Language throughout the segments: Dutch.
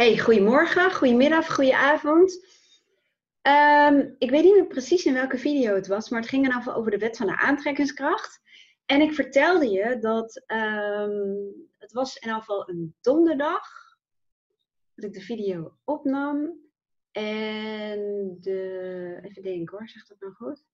Hey, goedemorgen, goedemiddag, goedenavond. Um, ik weet niet meer precies in welke video het was, maar het ging geval over de wet van de aantrekkingskracht. En ik vertelde je dat um, het was in ieder geval een donderdag dat ik de video opnam. En de, even denken hoor, zegt dat nou goed?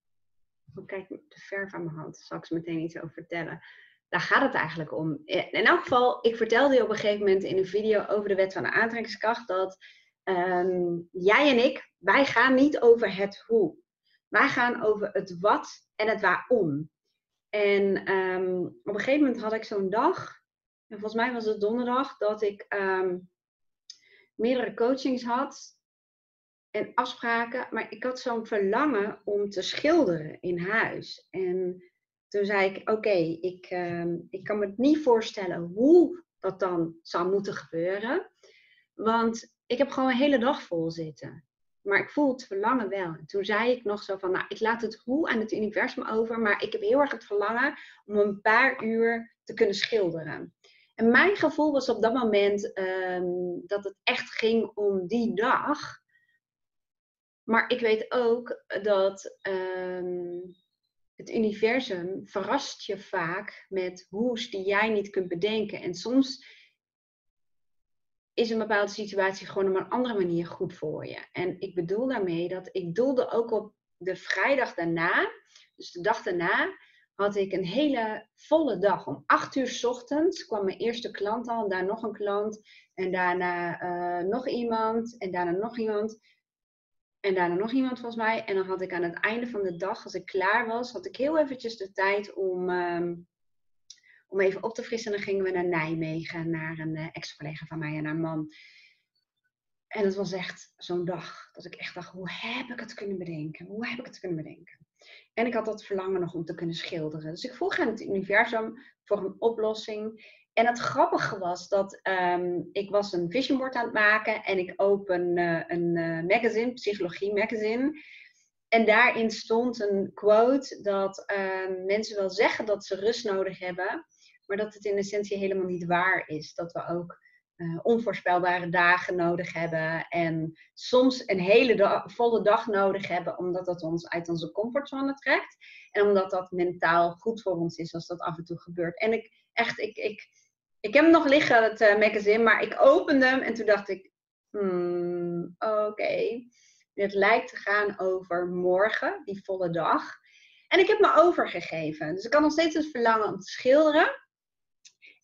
Oh, kijk, de verf aan mijn hand, zal ik meteen iets over vertellen daar gaat het eigenlijk om. In elk geval, ik vertelde je op een gegeven moment in een video over de wet van de aantrekkingskracht dat ehm, jij en ik, wij gaan niet over het hoe. Wij gaan over het wat en het waarom. En ehm, op een gegeven moment had ik zo'n dag, en volgens mij was het donderdag, dat ik ehm, meerdere coachings had en afspraken, maar ik had zo'n verlangen om te schilderen in huis. En toen zei ik, oké, ik, ehm, ik kan me niet voorstellen hoe dat dan zou moeten gebeuren. Want ik heb gewoon een hele dag vol zitten. Maar ik voel het verlangen wel. En toen zei ik nog zo van, nou, ik laat het hoe aan het universum over, maar ik heb heel erg het verlangen om een paar uur te kunnen schilderen. En mijn gevoel was op dat moment ehm, dat het echt ging om die dag. Maar ik weet ook dat ehm, het universum verrast je vaak met hoe's die jij niet kunt bedenken. En soms is een bepaalde situatie gewoon op een andere manier goed voor je. En ik bedoel daarmee dat ik doelde ook op de vrijdag daarna, dus de dag daarna, had ik een hele volle dag. Om acht uur s ochtends kwam mijn eerste klant al, daar nog een klant, en daarna uh, nog iemand, en daarna nog iemand. En daarna nog iemand volgens mij. En dan had ik aan het einde van de dag, als ik klaar was, had ik heel eventjes de tijd om, um, om even op te frissen. En dan gingen we naar Nijmegen, naar een uh, ex-collega van mij en haar man. En het was echt zo'n dag dat ik echt dacht, hoe heb ik het kunnen bedenken? Hoe heb ik het kunnen bedenken? En ik had dat verlangen nog om te kunnen schilderen. Dus ik vroeg aan het universum voor een oplossing. En het grappige was dat um, ik was een vision board aan het maken en ik open uh, een uh, magazine, Psychologie Magazine. En daarin stond een quote dat uh, mensen wel zeggen dat ze rust nodig hebben, maar dat het in essentie helemaal niet waar is. Dat we ook uh, onvoorspelbare dagen nodig hebben en soms een hele volle dag nodig hebben, omdat dat ons uit onze comfortzone trekt. En omdat dat mentaal goed voor ons is als dat af en toe gebeurt. En ik echt, ik, ik ik heb hem nog liggen, het uh, magazine, maar ik opende hem en toen dacht ik, hmm, oké, okay. dit lijkt te gaan over morgen, die volle dag. En ik heb me overgegeven. Dus ik had nog steeds het verlangen om te schilderen.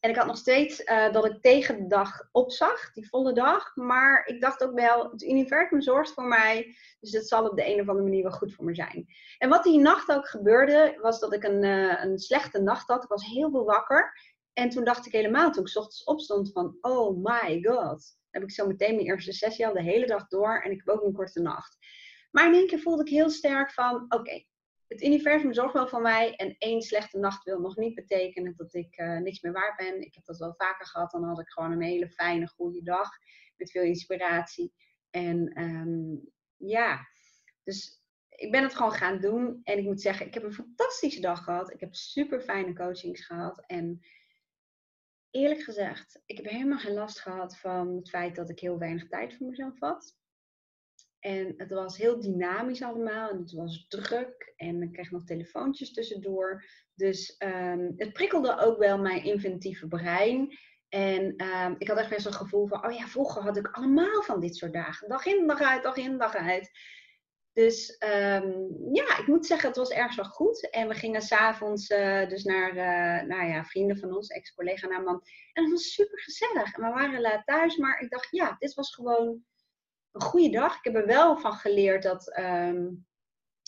En ik had nog steeds uh, dat ik tegen de dag opzag, die volle dag. Maar ik dacht ook wel, het universum zorgt voor mij. Dus het zal op de een of andere manier wel goed voor me zijn. En wat die nacht ook gebeurde, was dat ik een, uh, een slechte nacht had. Ik was heel veel wakker. En toen dacht ik helemaal, toen ik ochtends opstond, van oh my god. Heb ik zo meteen mijn eerste sessie al de hele dag door en ik heb ook een korte nacht. Maar in één keer voelde ik heel sterk van, oké, het universum zorgt wel voor mij en één slechte nacht wil nog niet betekenen dat ik uh, niks meer waard ben. Ik heb dat wel vaker gehad, dan had ik gewoon een hele fijne, goede dag met veel inspiratie. En um, ja, dus ik ben het gewoon gaan doen en ik moet zeggen, ik heb een fantastische dag gehad. Ik heb super fijne coachings gehad en eerlijk gezegd, ik heb helemaal geen last gehad van het feit dat ik heel weinig tijd voor mezelf had. En het was heel dynamisch allemaal en het was druk en ik kreeg nog telefoontjes tussendoor. Dus um, het prikkelde ook wel mijn inventieve brein. En um, ik had echt best een gevoel van, oh ja, vroeger had ik allemaal van dit soort dagen. Dag in, dag uit, dag in, dag uit. Dus um, ja, ik moet zeggen, het was ergens wel goed. En we gingen s'avonds uh, dus naar uh, nou ja, vrienden van ons, ex-collega naar man. En het was super gezellig. En we waren laat thuis, maar ik dacht, ja, dit was gewoon een goede dag. Ik heb er wel van geleerd dat, um,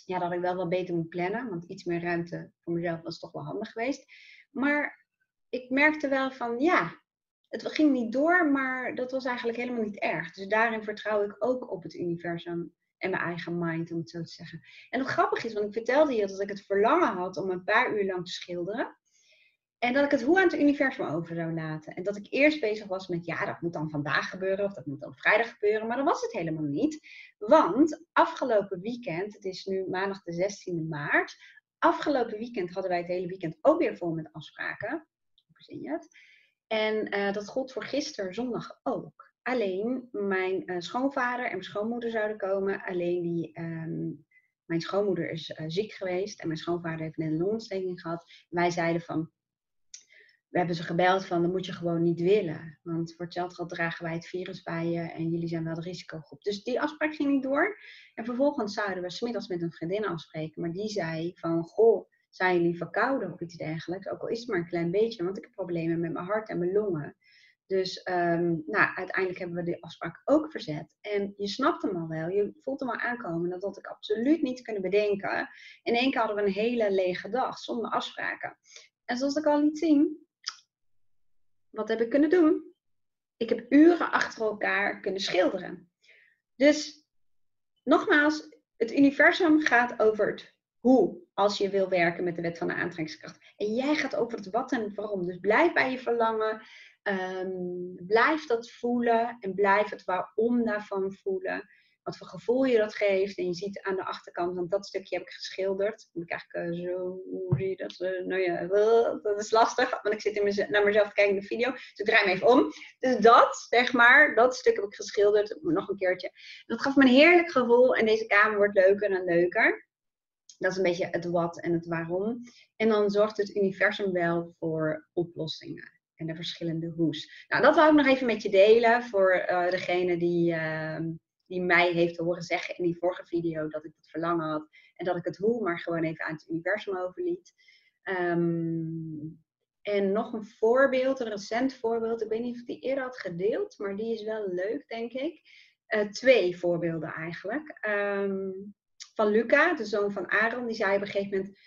ja, dat ik wel wat beter moet plannen. Want iets meer ruimte voor mezelf was toch wel handig geweest. Maar ik merkte wel van, ja, het ging niet door, maar dat was eigenlijk helemaal niet erg. Dus daarin vertrouw ik ook op het universum en mijn eigen mind, om het zo te zeggen. En wat grappig is, want ik vertelde je dat ik het verlangen had om een paar uur lang te schilderen. En dat ik het hoe aan het universum over zou laten. En dat ik eerst bezig was met, ja, dat moet dan vandaag gebeuren of dat moet dan vrijdag gebeuren. Maar dat was het helemaal niet. Want afgelopen weekend, het is nu maandag de 16e maart. Afgelopen weekend hadden wij het hele weekend ook weer vol met afspraken. Hoe zie je het? En uh, dat gold voor gisteren, zondag ook. Alleen mijn uh, schoonvader en mijn schoonmoeder zouden komen. Alleen die, ehm, mijn schoonmoeder is uh, ziek geweest en mijn schoonvader heeft net een longontsteking gehad. Wij zeiden van, we hebben ze gebeld van, dat moet je gewoon niet willen. Want voor hetzelfde geld dragen wij het virus bij je en jullie zijn wel de risicogroep. Dus die afspraak ging niet door. En vervolgens zouden we smiddags met een vriendin afspreken. Maar die zei van, goh, zijn jullie verkouden of iets dergelijks? Ook al is het maar een klein beetje, want ik heb problemen met mijn hart en mijn longen. Dus um, nou, uiteindelijk hebben we de afspraak ook verzet. En je snapt hem al wel, je voelt hem al aankomen. Dat had ik absoluut niet kunnen bedenken. In één keer hadden we een hele lege dag, zonder afspraken. En zoals ik al liet zien, wat heb ik kunnen doen? Ik heb uren achter elkaar kunnen schilderen. Dus nogmaals, het universum gaat over het hoe als je wil werken met de wet van de aantrekkingskracht. En jij gaat over het wat en waarom. Dus blijf bij je verlangen. Um, blijf dat voelen en blijf het waarom daarvan voelen. Wat voor gevoel je dat geeft. En je ziet aan de achterkant, want dat stukje heb ik geschilderd. Moet ik eigenlijk uh, zo, hoe zie je dat? Uh, nou ja, uh, dat is lastig, want ik zit in mez- naar mezelf te kijken in de video. Dus ik draai me even om. Dus dat, zeg maar, dat stuk heb ik geschilderd. Nog een keertje. Dat gaf me een heerlijk gevoel. En deze kamer wordt leuker en leuker. Dat is een beetje het wat en het waarom. En dan zorgt het universum wel voor oplossingen en de verschillende hoes. Nou, dat wou ik nog even met je delen voor uh, degene die, uh, die mij heeft horen zeggen in die vorige video dat ik het verlangen had en dat ik het hoe maar gewoon even aan het universum overliet. Um, en nog een voorbeeld, een recent voorbeeld. Ik weet niet of ik die eerder had gedeeld, maar die is wel leuk, denk ik. Uh, twee voorbeelden eigenlijk. Um, van Luca, de zoon van Aaron, die zei op een gegeven moment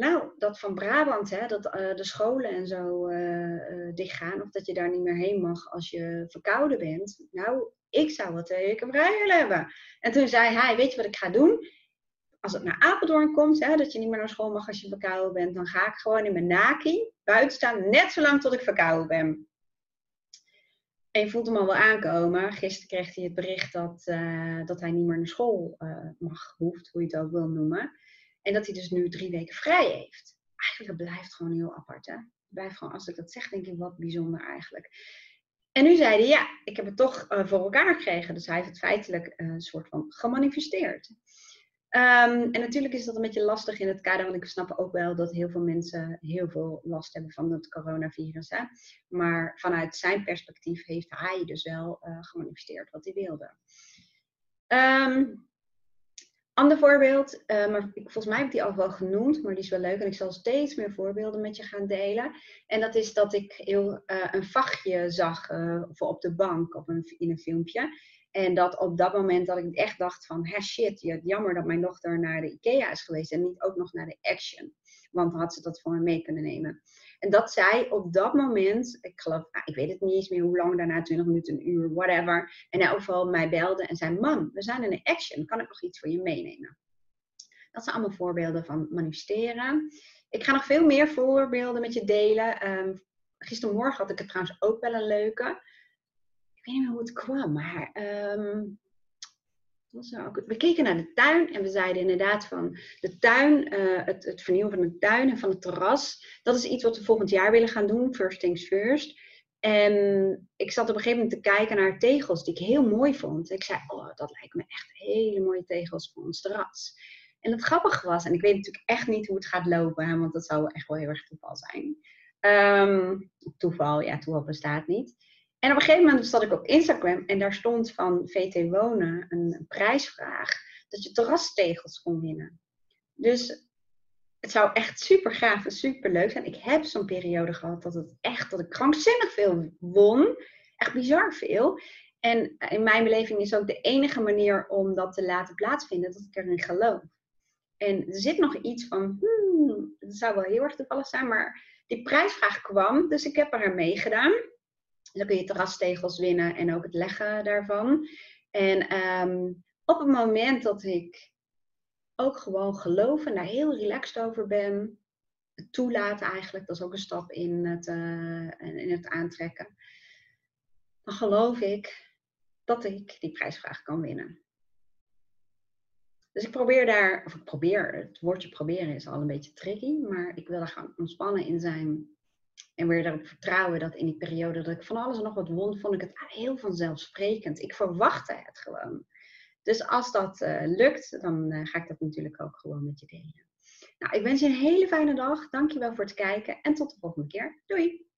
nou, dat van Brabant, hè, dat uh, de scholen en zo uh, dichtgaan, of dat je daar niet meer heen mag als je verkouden bent. Nou, ik zou twee weken vrij willen hebben. En toen zei hij, weet je wat ik ga doen? Als het naar Apeldoorn komt, hè, dat je niet meer naar school mag als je verkouden bent, dan ga ik gewoon in mijn naki buiten staan, net zolang tot ik verkouden ben. En je voelt hem al wel aankomen. Gisteren kreeg hij het bericht dat, dat hij niet meer naar school mag, hoeft, hoe je het ook wil noemen. En dat hij dus nu drie weken vrij heeft. Eigenlijk blijft gewoon heel apart. Hè? Blijft gewoon, als ik dat zeg, denk ik wat bijzonder eigenlijk. En nu zei hij, ja, ik heb het toch uh, voor elkaar gekregen. Dus hij heeft het feitelijk uh, een soort van gemanifesteerd. Um, en natuurlijk is dat een beetje lastig in het kader, want ik snap ook wel dat heel veel mensen heel veel last hebben van het coronavirus. Hè? Maar vanuit zijn perspectief heeft hij dus wel uh, gemanifesteerd wat hij wilde. Um, Ander voorbeeld, uh, maar volgens mij heb ik die al wel genoemd, maar die is wel leuk en ik zal steeds meer voorbeelden met je gaan delen. En dat is dat ik heel, uh, een vachtje zag uh, op de bank een, in een filmpje. En dat op dat moment dat ik echt dacht van, hè shit, jammer dat mijn dochter naar de IKEA is geweest en niet ook nog naar de Action. Want had ze dat voor me mee kunnen nemen. En dat zij op dat moment, ik geloof, nou, ik weet het niet eens meer hoe lang daarna, 20 minuten, een uur, whatever. En hij overal mij belde en zei, mam, we zijn in een action, kan ik nog iets voor je meenemen? Dat zijn allemaal voorbeelden van manifesteren. Ik ga nog veel meer voorbeelden met je delen. Um, gistermorgen had ik het trouwens ook wel een leuke. Ik weet niet meer hoe het kwam, maar um, we keken naar de tuin en we zeiden inderdaad van de tuin, uh, het, het, vernieuwen van de tuin en van het terras, dat is iets wat we volgend jaar willen gaan doen, first things first. En ik zat op een gegeven moment te kijken naar tegels die ik heel mooi vond. Ik zei, oh, dat lijkt me echt hele mooie tegels voor ons terras. En het grappige was, en ik weet natuurlijk echt niet hoe het gaat lopen, want dat zou echt wel heel erg toeval zijn. Um, toeval, ja, toeval bestaat niet. En op een gegeven moment zat ik op Instagram en daar stond van VT Wonen een prijsvraag dat je terrastegels kon winnen. Dus het zou echt super gaaf en super leuk zijn. Ik heb zo'n periode gehad dat het echt, dat ik krankzinnig veel won. Echt bizar veel. En in mijn beleving is ook de enige manier om dat te laten plaatsvinden dat ik erin geloof. En er zit nog iets van, hmm, dat zou wel heel erg toevallig zijn, maar die prijsvraag kwam, dus ik heb er aan meegedaan. Dan kun je terrastegels winnen en ook het leggen daarvan. En um, op het moment dat ik ook gewoon geloof en daar heel relaxed over ben, het toelaten eigenlijk, dat is ook een stap in het, uh, in het aantrekken, dan geloof ik dat ik die prijsvraag kan winnen. Dus ik probeer daar, of ik probeer, het woordje proberen is al een beetje tricky, maar ik wil er gaan ontspannen in zijn en weer erop vertrouwen dat in die periode dat ik van alles en nog wat won, vond ik het heel vanzelfsprekend. Ik verwachtte het gewoon. Dus als dat uh, lukt, dan uh, ga ik dat natuurlijk ook gewoon met je delen. Nou, ik wens je een hele fijne dag. Dankjewel voor het kijken en tot de volgende keer. Doei!